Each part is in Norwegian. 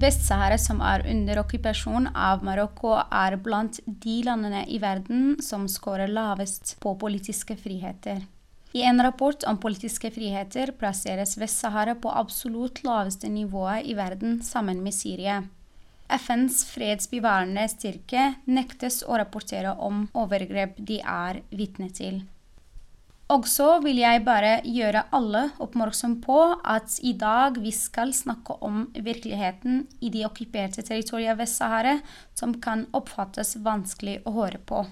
Vest-Sahara, som er under okkupasjon av Marokko, er blant de landene i verden som scorer lavest på politiske friheter. I en rapport om politiske friheter plasseres Vest-Sahara på absolutt laveste nivået i verden sammen med Syria. FNs fredsbevarende styrke nektes å rapportere om overgrep de er vitne til. Og så vil jeg bare gjøre alle oppmerksom på at i dag vi skal snakke om virkeligheten i de okkuperte territoriene ved Sahara, som kan oppfattes vanskelig å høre på.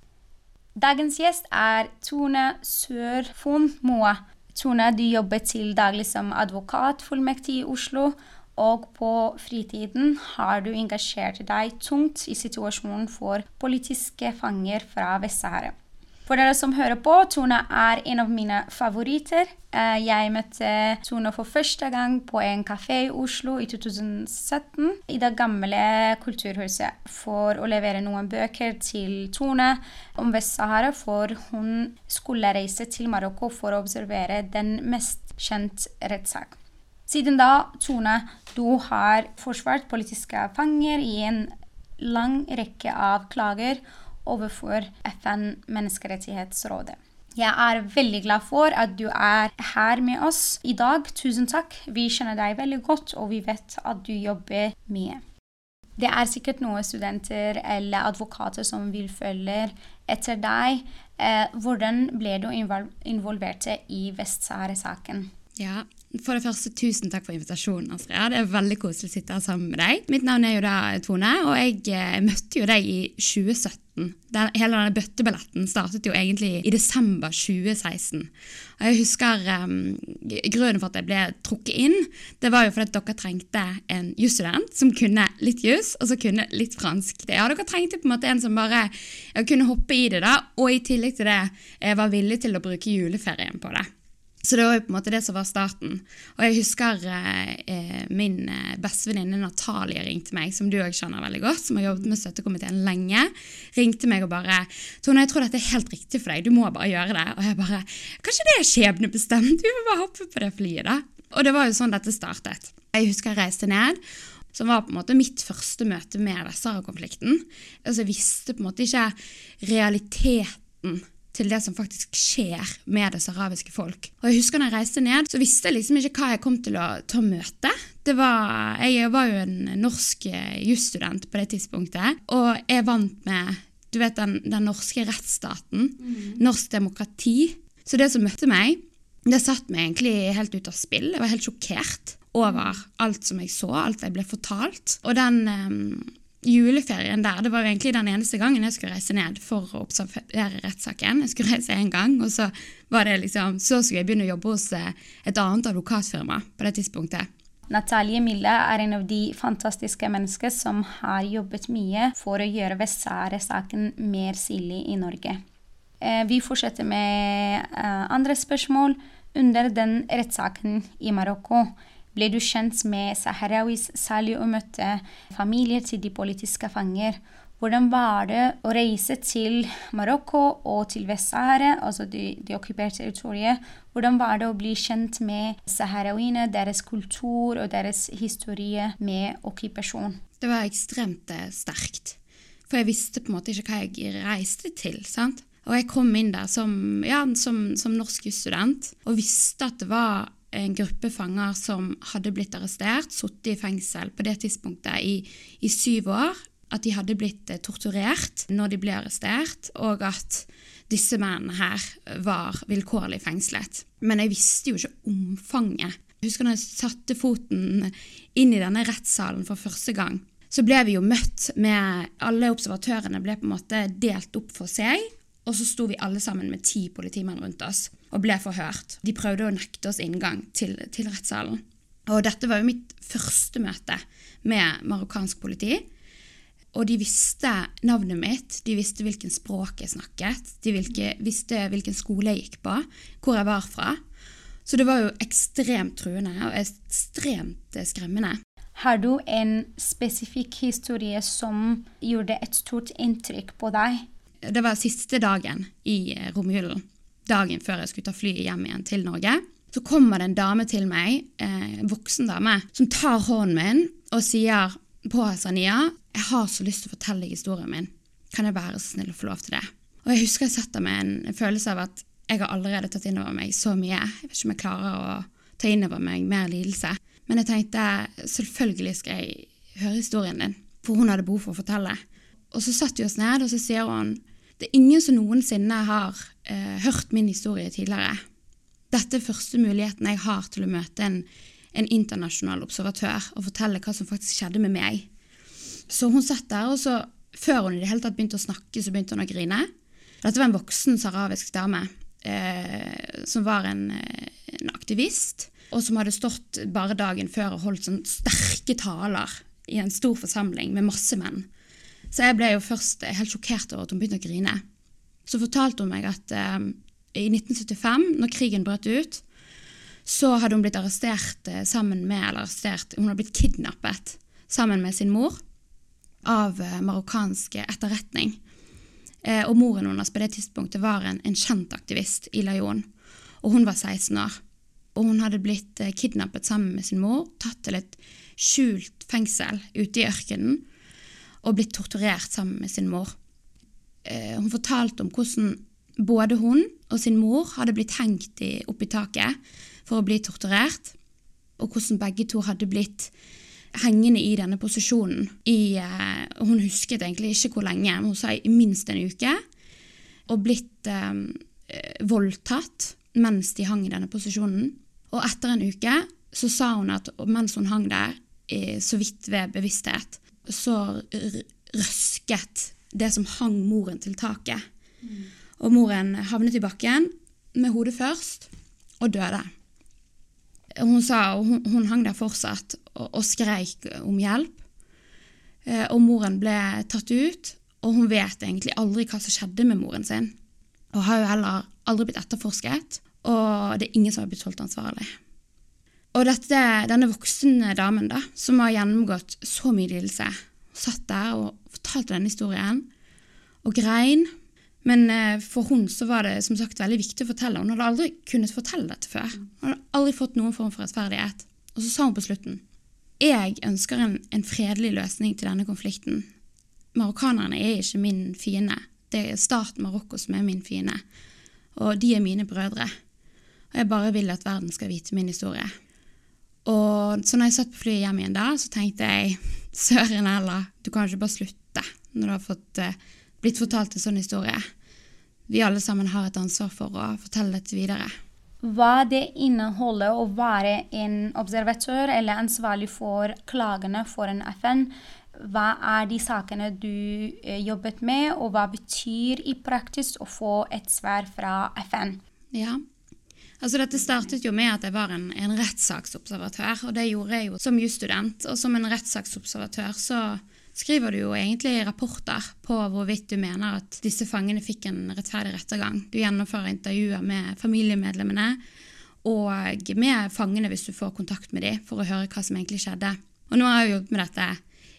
Dagens gjest er Tone Sørfon Moa. Tone, du jobber til daglig som advokatfullmektig i Oslo. Og på fritiden har du engasjert deg tungt i situasjonen for politiske fanger fra Vest-Sahara. For dere som hører på, Tone er en av mine favoritter. Eh, jeg møtte Tone for første gang på en kafé i Oslo i 2017, i det gamle Kulturhuset, for å levere noen bøker til Tone om Vest-Sahara, for hun skulle reise til Marokko for å observere den mest kjente rettssak. Siden da, Tone, du har forsvart politiske fanger i en lang rekke av klager overfor FN Menneskerettighetsrådet. Jeg er veldig glad for at du er her med oss i dag. Tusen takk. Vi kjenner deg veldig godt, og vi vet at du jobber mye. Det er sikkert noen studenter eller advokater som vil følge etter deg. Eh, hvordan ble du involvert i Vest-Sahara-saken? Ja, for det første, tusen takk for invitasjonen, Astrid. Det er veldig koselig å sitte her sammen med deg. Mitt navn er jo da Tone, og jeg, eh, møtte jo deg i 2017. Den, hele denne bøtteballetten startet jo egentlig i desember 2016. Og jeg husker um, Grunnen for at jeg ble trukket inn, det var jo fordi dere trengte en jusstudent som kunne litt juss, og så kunne litt fransk. Ja, dere trengte på en måte en som bare kunne hoppe i det, da, og i tillegg til det var villig til å bruke juleferien på det. Så det var jo på en måte det som var starten. Og jeg husker eh, eh min eh, bestevenninne Natalie ringte meg, som du òg kjenner veldig godt, som har jobbet med støttekomiteen lenge. Ringte meg og bare 'Tone, jeg tror dette er helt riktig for deg. Du må bare gjøre det.' Og jeg bare 'Kanskje det er skjebnebestemt? Vi må bare hoppe på det flyet', da. Og det var jo sånn dette startet. Jeg husker jeg reiste ned som var på en måte mitt første møte med Vest-Sahara-konflikten. Altså, jeg visste på en måte ikke realiteten til det som faktisk skjer med det sahrawiske folk. Og jeg husker når jeg reiste ned, så visste jeg liksom ikke hva jeg kom til å ta møte. Det var, jeg var jo en norsk jusstudent på det tidspunktet, og jeg vant med du vet, den, den norske rettsstaten, mm. norsk demokrati. Så det som møtte meg, det satte meg egentlig helt ut av spill. Jeg var helt sjokkert over alt som jeg så, alt jeg ble fortalt. Og den, juleferien der, det var jo egentlig den eneste gangen jeg skulle reise ned for å observere rettssaken. Jeg skulle reise én gang, og så var det liksom, så skulle jeg begynne å jobbe hos eh, et annet advokatfirma på det tidspunktet. Natalie Mille er en av de fantastiske mennesker som har jobbet mye for å gjøre Vest-Sahara-saken mer synlig i Norge. Eh, vi fortsetter med eh, andre spørsmål. Under den rettssaken i Marokko ble du kjent med sahrawis, særlig å møtte familier til de politiske fanger. Hvordan var det å reise til Marokko og til Vest-Sahara, altså de, de okkuperte territoriet? Hvordan var det å bli kjent med saharawiene, deres kultur og deres historie med okkupasjon? Det var ekstremt eh, sterkt. For jeg visste på en måte ikke hva jeg reiste til. sant? Og jeg kom inn der som, ja, som, som norsk student og visste at det var en gruppe fanger som hadde blitt arrestert, sittet i fengsel på det tidspunktet i, i, syv år. At de hadde blitt eh, torturert når de ble arrestert, og at disse mennene her var vilkårlig fengslet. Men jeg visste jo ikke omfanget. Jeg husker når jeg satte foten inn i denne rettssalen for første gang, så ble vi jo møtt med Alle observatørene ble på en måte delt opp for seg, og så sto vi alle sammen med ti politimenn rundt oss og ble forhørt. De prøvde å nekte oss inngang til, til rettssalen. Og dette var jo mitt første møte med marokkansk politi. Og de visste navnet mitt, de visste hvilken språk jeg snakket, de hvilke, visste hvilken skole jeg gikk på, hvor jeg var fra. Så det var jo ekstremt truende og ekstremt skremmende. Har du en spesifikk historie som gjorde et stort inntrykk på deg? Det var siste dagen i eh, romjulen. Dagen før jeg skulle ta flyet hjem igjen til Norge. Så kommer det en dame til meg, en eh, voksen dame, som tar hånden min og sier på Sania jeg har så lyst til å fortelle deg historien min. Kan jeg være så snill å få lov til det? Og jeg husker jeg satt meg en følelse av at jeg har allerede tatt inn over meg så mye. Jeg vet ikke om jeg klarer å ta inn over meg mer lidelse. Men jeg tenkte selvfølgelig skal jeg høre historien din, for hun hadde behov for å fortelle. Og så satt vi oss ned, og så sier hun det er ingen som noensinne har eh, hørt min historie tidligere. Dette er første muligheten jeg har til å møte en, en internasjonal observatør og fortelle hva som faktisk skjedde med meg. Så hun satt der, og så, før hun i det hele tatt begynte å snakke, så begynte hun å grine. Dette var en voksen sahrawisk dame eh, som var en, eh, en aktivist og som hadde stått bare dagen før og holdt sånn sterke taler i en stor forsamling med masse menn. Så jeg ble jo først helt sjokkert over at hun begynte å grine. Så fortalte hun meg at eh, i 1975, når krigen brøt ut, så hadde hun blitt arrestert eh, sammen med, eller arrestert, hun hadde blitt kidnappet sammen med sin mor av eh, marokkansk etterretning. Eh, og moren hennes på det tidspunktet var en, en kjent aktivist i Lyon, og hun var 16 år og hun hadde blitt eh, kidnappet sammen med sin mor, tatt til et skjult fengsel ute i ørkenen og blitt torturert sammen med sin mor. Eh, hun fortalte om hvordan både hun og sin mor hadde blitt hengt opp i taket for å bli torturert, og hvordan begge to hadde blitt hengende i denne posisjonen i eh, Hun husket egentlig ikke hvor lenge, men hun sa i minst en uke. Og blitt eh, voldtatt mens de hang i denne posisjonen. Og etter en uke så sa hun at mens hun hang der, så vidt ved bevissthet, så røsket det som hang moren til taket. Mm. Og moren havnet i bakken med hodet først og døde. Hun sa hun, hun hang der fortsatt og, og skreik om hjelp. Eh, og moren ble tatt ut, og hun vet egentlig aldri hva som skjedde med moren sin. Og har jo heller aldri blitt etterforsket. Og det er ingen som har blitt holdt ansvarlig. Og dette, denne voksne damen da, som har gjennomgått så mye lidelse, satt der og fortalte denne historien og grein. Men eh, for hun så var det som sagt veldig viktig å fortelle. Hun hadde aldri kunnet fortelle dette før. Hun hadde aldri fått noen form for rettferdighet. Og så sa hun på slutten jeg ønsker en, en fredelig løsning til denne konflikten. Marokkanerne er ikke min fiende. Det er staten Marokko som er min fiende. Og de er mine brødre. Og jeg bare vil at verden skal vite min historie. Og så når jeg satt på flyet hjem igjen da, så tenkte jeg søren heller, du kan ikke bare slutte når du har fått, uh, blitt fortalt en sånn historie. Vi alle sammen har et ansvar for å fortelle dette videre. Hva det inneholder å være en observatør eller ansvarlig for klagene for en FN, hva er de sakene du uh, jobbet med, og hva betyr i praksis å få et svar fra FN? Ja, Altså Dette startet jo med at jeg var en, en rettssaksobservatør, og det gjorde jeg jo som jusstudent. Og som en rettssaksobservatør så skriver du jo egentlig rapporter på hvorvidt du mener at disse fangene fikk en rettferdig rettergang. Du gjennomfører intervjuer med familiemedlemmene og med fangene hvis du får kontakt med dem, for å høre hva som egentlig skjedde. Og nå har jeg jobbet med dette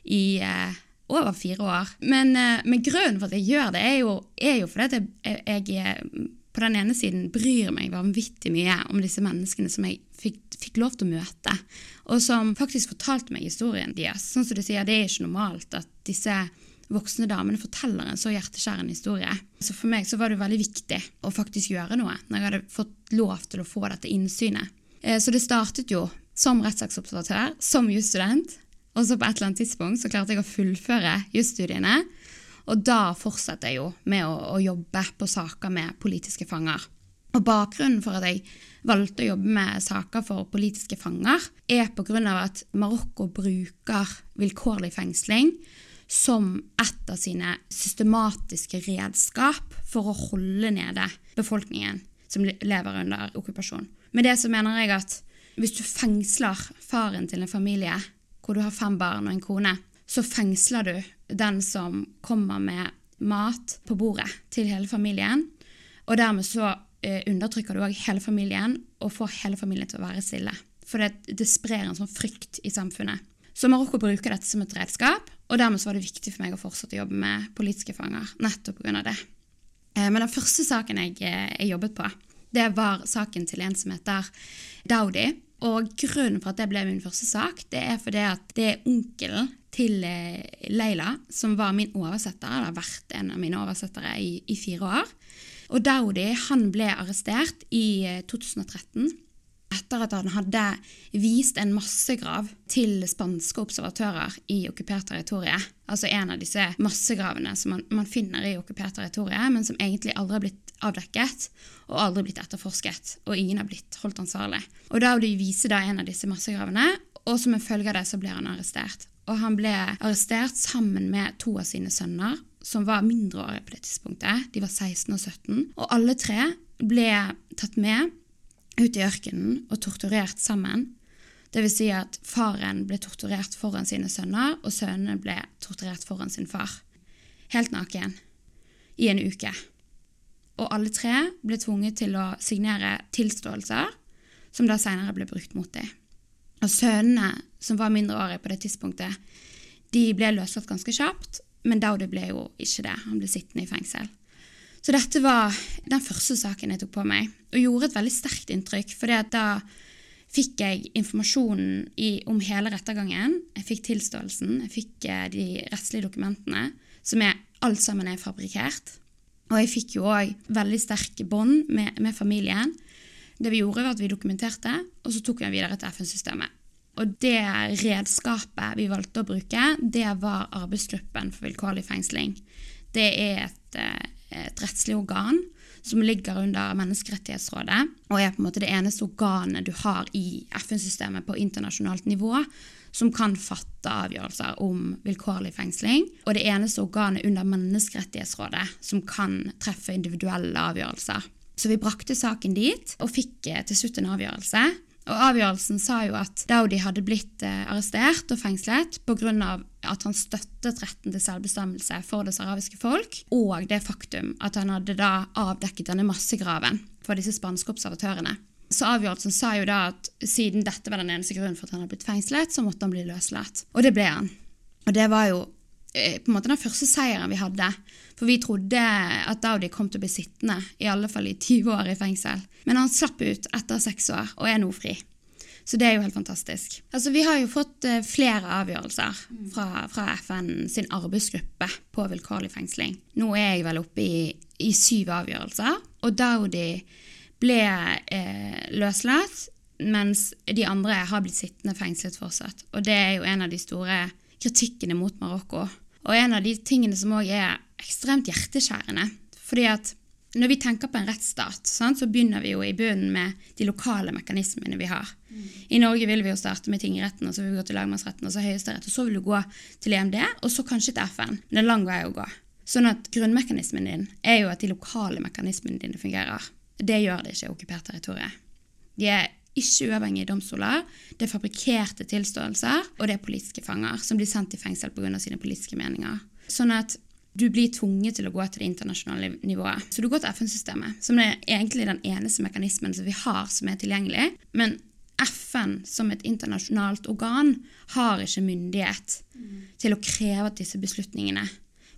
i eh, over fire år. Men, eh, men, grunnen for at jeg gjør det, er jo, er jo fordi jeg, jeg på den ene siden bryr meg vanvittig mye om disse menneskene som jeg fikk, fikk, lov til å møte, og som faktisk fortalte meg historien deres. Sånn som du sier, Det er ikke normalt at disse voksne damene forteller en så hjerteskjærende historie. Så for meg så var det veldig viktig å faktisk gjøre noe når jeg hadde fått lov til å få dette innsynet. Eh, så det startet jo som rettssaksobservatør, som jusstudent, og så på et eller annet tidspunkt så klarte jeg å fullføre jusstudiene og da fortsetter jeg jo med å, å, jobbe på saker med politiske fanger. Og Bakgrunnen for at jeg valgte å jobbe med saker for politiske fanger, er pga. at Marokko bruker vilkårlig fengsling som et av sine systematiske redskap for å holde nede befolkningen som lever under okkupasjon. Med det så mener jeg at hvis du fengsler faren til en familie hvor du har fem barn og en kone, så fengsler du den som kommer med mat på bordet til hele familien. Og dermed så eh, undertrykker du òg hele familien og får hele familien til å være stille. For det, det sprer en sånn frykt i samfunnet. Så Marokko bruker dette som et redskap, og dermed så var det viktig for meg å fortsette å jobbe med politiske fanger. nettopp på grunn av det. Eh, men den første saken jeg, eh, jeg jobbet på, det var saken til en som heter Daudi. Og grunnen for at det ble min første sak, det er fordi at det er onkelen til eh, Leila som var min oversetter, eller har vært en av mine oversettere i, i fire år. Og Daudi han ble arrestert i 2013 etter at han hadde vist en massegrav til spanske observatører i okkupert territorium. Altså en av disse massegravene som man, man finner i okkupert territorium, men som egentlig aldri har blitt avdekket og aldri blitt etterforsket, og ingen har blitt holdt ansvarlig. Og Daudi viser da en av disse massegravene, og som en følge av det så blir han arrestert. Og han ble arrestert sammen med to av sine sønner, som var mindreårige på det tidspunktet. De var 16 og 17. Og alle tre ble tatt med ut i ørkenen og torturert sammen. Dvs. Si at faren ble torturert foran sine sønner, og sønnene ble torturert foran sin far. Helt naken. I en uke. Og alle tre ble tvunget til å signere tilståelser, som da senere ble brukt mot dem. Og sønnene, som var mindreårige på det tidspunktet, de ble løslatt ganske kjapt, men Daudi ble jo ikke det. Han ble sittende i fengsel. Så dette var den første saken jeg tok på meg, og gjorde et veldig sterkt inntrykk. For da fikk jeg informasjonen i, om hele rettergangen. Jeg fikk tilståelsen, jeg fikk eh, de rettslige dokumentene, som er, alt sammen er fabrikkert. Og jeg fikk jo òg veldig sterke bånd med, med, familien. Det vi gjorde, var at vi dokumenterte, og så tok vi den videre til FN-systemet. Og det redskapet vi valgte å bruke, det var arbeidsgruppen for vilkårlig fengsling. Det er et eh, et rettslig organ som ligger under Menneskerettighetsrådet, og er på en måte det eneste organet du har i FN-systemet på internasjonalt nivå som kan fatte avgjørelser om vilkårlig fengsling, og det eneste organet under Menneskerettighetsrådet som kan treffe individuelle avgjørelser. Så vi brakte saken dit og fikk eh, til slutt en avgjørelse og Avgjørelsen sa jo at Daudi hadde blitt eh, arrestert og fengslet pga. at han støttet retten til selvbestemmelse for det sahrawiske folk, og det faktum at han hadde da avdekket denne massegraven for disse spanske observatørene. Så avgjørelsen sa jo da at siden dette var den eneste grunnen for at han hadde blitt fengslet, så måtte han bli løslatt. Og det ble han. Og det var jo på en måte den første seieren vi hadde. For vi trodde at Daudi kom til å bli sittende, i alle fall i 20 år i fengsel. Men han slapp ut etter seks år og er nå fri. Så det er jo helt fantastisk. Altså, vi har jo fått uh, flere avgjørelser fra, fra, FN sin arbeidsgruppe på vilkårlig fengsling. Nå er jeg vel oppe i, i syv avgjørelser, og Daudi ble eh, løslatt, mens de andre har blitt sittende fengslet fortsatt. Og det er jo en av de store kritikkene mot Marokko. Og en av de tingene som òg er ekstremt hjerteskjærende. fordi at når vi tenker på en rettsstat, sant, så begynner vi jo i bunnen med de lokale mekanismene vi har. Mm. I Norge vil vi jo starte med tingretten, og så vil vi gå til lagmannsretten, og så Høyesterett, og så vil du gå til EMD, og så kanskje til FN. Men det er lang vei å gå. Sånn at grunnmekanismen din er jo at de lokale mekanismene dine fungerer. Det gjør det ikke i okkupert territorium. De er ikke uavhengige domstoler, det er fabrikkerte tilståelser, og det er politiske fanger som blir sendt i fengsel pga. sine politiske meninger. Sånn at du blir tvunget til å gå til det internasjonale nivået. Så du går til FN-systemet, som er egentlig den eneste mekanismen som vi har som er tilgjengelig. Men FN som et internasjonalt organ har ikke myndighet mm. til å kreve at disse beslutningene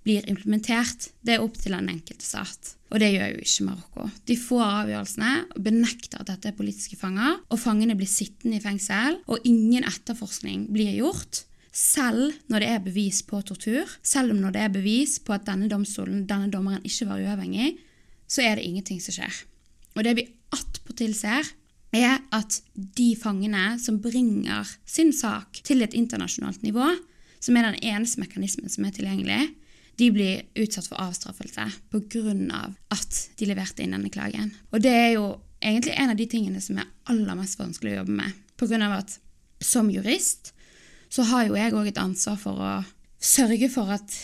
blir implementert. Det er opp til den enkelte stat. Og det gjør jo ikke Marokko. De får avgjørelsene benekter at dette er politiske fanger. Og fangene blir sittende i fengsel, og ingen etterforskning blir gjort. Selv når det er bevis på tortur, selv om når det er bevis på at denne domstolen, denne dommeren ikke var uavhengig, så er det ingenting som skjer. Og det vi attpåtil ser, er at de fangene som bringer sin sak til et internasjonalt nivå, som er den eneste mekanismen som er tilgjengelig, de blir utsatt for avstraffelse pga. at de leverte inn denne klagen. Og det er jo egentlig en av de tingene som er aller mest vanskelig å jobbe med. Pga. at som jurist så har jo jeg òg et ansvar for å sørge for at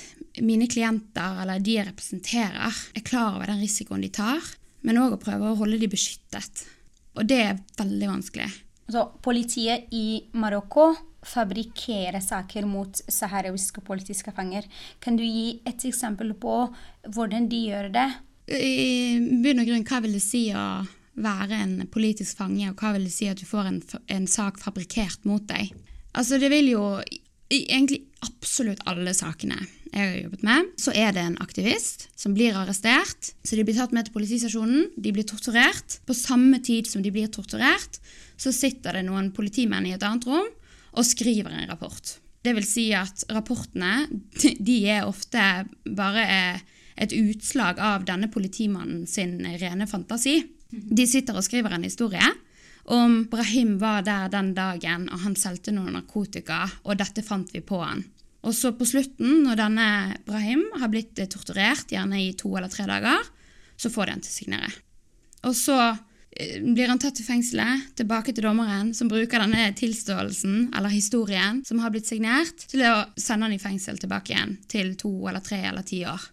mine klienter, eller de jeg representerer, er klar over den risikoen de tar, men òg å prøve å holde de beskyttet. Og det er veldig vanskelig. Så politiet i Marokko fabrikkere saker mot saharawiske politiske fanger. Kan du gi et eksempel på hvordan de gjør det? I bunn og grunn, hva vil det si å være en politisk fange, og hva vil det si at du får en, en sak fabrikkert mot deg? Altså, det vil jo i egentlig absolutt alle sakene jeg har jobbet med, så er det en aktivist som blir arrestert. Så de blir tatt med til politistasjonen, de blir torturert. På samme tid som de blir torturert, så sitter det noen politimenn i et annet rom og skriver en rapport. Det vil si at rapportene de er ofte bare et utslag av denne politimannen sin rene fantasi. De sitter og skriver en historie om Brahim var der den dagen og han solgte noe narkotika, og dette fant vi på han. Og så på slutten, når denne Brahim har blitt torturert, gjerne i to eller tre dager, så får de han til å signere. Og så eh, blir han tatt til fengselet, tilbake til dommeren, som bruker denne tilståelsen eller historien som har blitt signert, til å sende han i fengsel tilbake igjen til to eller tre eller ti år.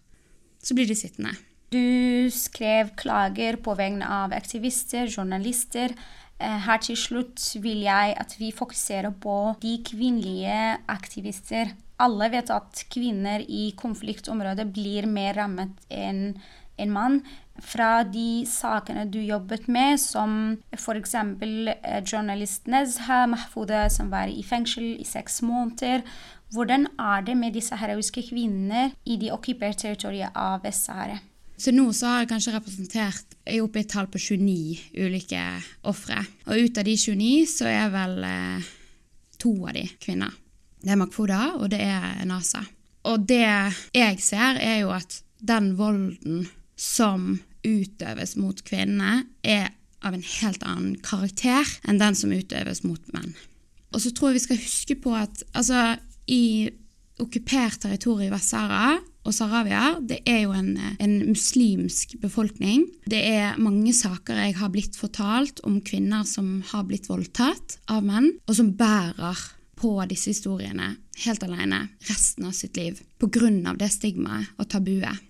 Så blir de sittende. Du skrev klager på vegne av aktivister, journalister, Eh, her til slutt vil jeg at vi fokuserer på de kvinnelige aktivister. Alle vet at kvinner i konfliktområder blir mer rammet enn en mann. Fra de sakene du jobbet med, som f.eks. Eh, journalist Nezha Mahfouda, som var i fengsel i seks måneder. Hvordan er det med disse saharawiske kvinnene i de okkuperte territoriene av Vest-Sahara? Så nå så har jeg kanskje representert jeg er oppe i et tall på 29 ulike ofre. Og ut av de 29 så er vel eh, to av de kvinner. Det er Makfoda, og det er Nasa. Og det jeg ser, er jo at den volden som utøves mot kvinnene, er av en helt annen karakter enn den som utøves mot menn. Og så tror jeg vi skal huske på at altså, i okkupert territorium i Vest-Sahara og Saravia, det er jo en, en, muslimsk befolkning. Det er mange saker jeg har blitt fortalt om kvinner som har blitt voldtatt av menn, og som bærer på disse historiene helt alene resten av sitt liv pga. det stigmaet og tabuet.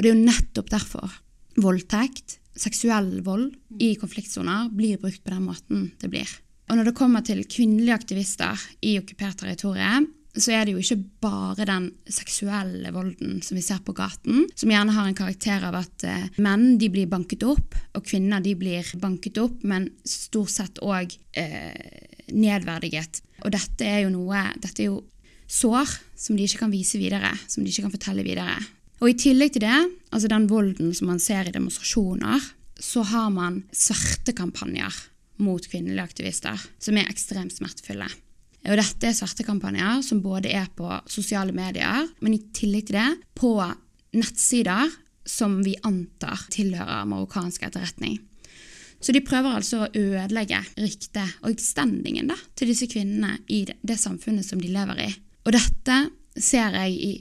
Og det er jo nettopp derfor voldtekt, seksuell vold i konfliktsoner, blir brukt på den måten det blir. Og når det kommer til kvinnelige aktivister i okkupert territorium, så er det jo ikke bare den seksuelle volden som vi ser på gaten, som gjerne har en karakter av at eh, menn de blir banket opp, og kvinner de blir banket opp, men stort sett òg eh, nedverdiget. Og dette er jo noe Dette er jo sår som de ikke kan vise videre, som de ikke kan fortelle videre. Og i tillegg til det, altså den volden som man ser i demonstrasjoner, så har man svertekampanjer mot kvinnelige aktivister som er ekstremt smertefulle. Og dette er svertekampanjer som både er på sosiale medier, men i tillegg til det på nettsider som vi antar tilhører marokkansk etterretning. Så de prøver altså å ødelegge ryktet og standingen til disse kvinnene i det, det samfunnet som de lever i. Og dette ser jeg i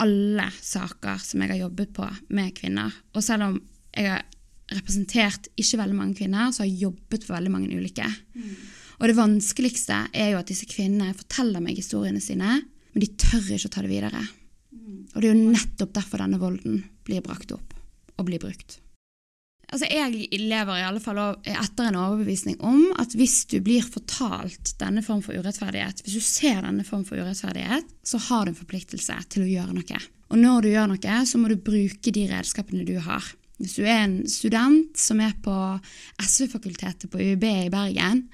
alle saker som jeg har jobbet på med kvinner. Og selv om jeg har representert ikke veldig mange kvinner, så har jeg jobbet for veldig mange ulike. Mm. Og det vanskeligste er jo at disse kvinnene forteller meg historiene sine, men de tør ikke å ta det videre. Og det er jo nettopp derfor denne volden blir brakt opp og blir brukt. Altså, jeg lever i alle fall etter en overbevisning om at hvis du blir fortalt denne form for urettferdighet, hvis du ser denne form for urettferdighet, så har du en forpliktelse til å gjøre noe. Og når du gjør noe, så må du bruke de redskapene du har. Hvis du er en student som er på SV-fakultetet på UiB i Bergen,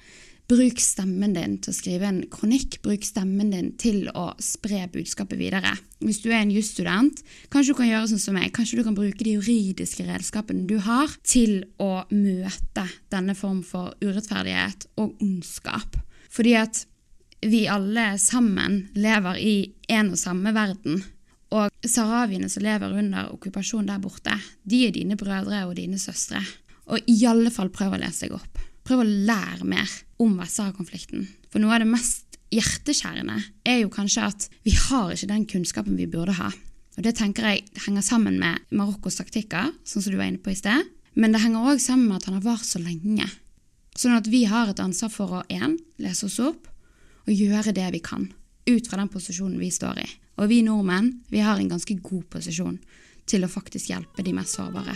Bruk stemmen din til å skrive en kronikk, bruk stemmen din til å spre budskapet videre. Hvis du er en jusstudent, kanskje du kan gjøre sånn som meg, kanskje du kan bruke de juridiske redskapene du har, til å møte denne form for urettferdighet og ondskap. Fordi at vi alle sammen lever i en og samme verden. Og saharawiene som lever under okkupasjon der borte, de er dine brødre og dine søstre. Og i alle fall prøv å lese deg opp. Prøv å lære mer om Vest-Sahara-konflikten. For noe av det mest hjerteskjærende er jo kanskje at vi har ikke den kunnskapen vi burde ha. Og Det tenker jeg henger sammen med Marokkos taktikker, sånn som du var inne på i sted. Men det henger òg sammen med at han har vart så lenge. Sånn at vi har et ansvar for å én, lese oss opp og gjøre det vi kan. Ut fra den posisjonen vi står i. Og vi nordmenn vi har en ganske god posisjon til å faktisk hjelpe de mest sårbare.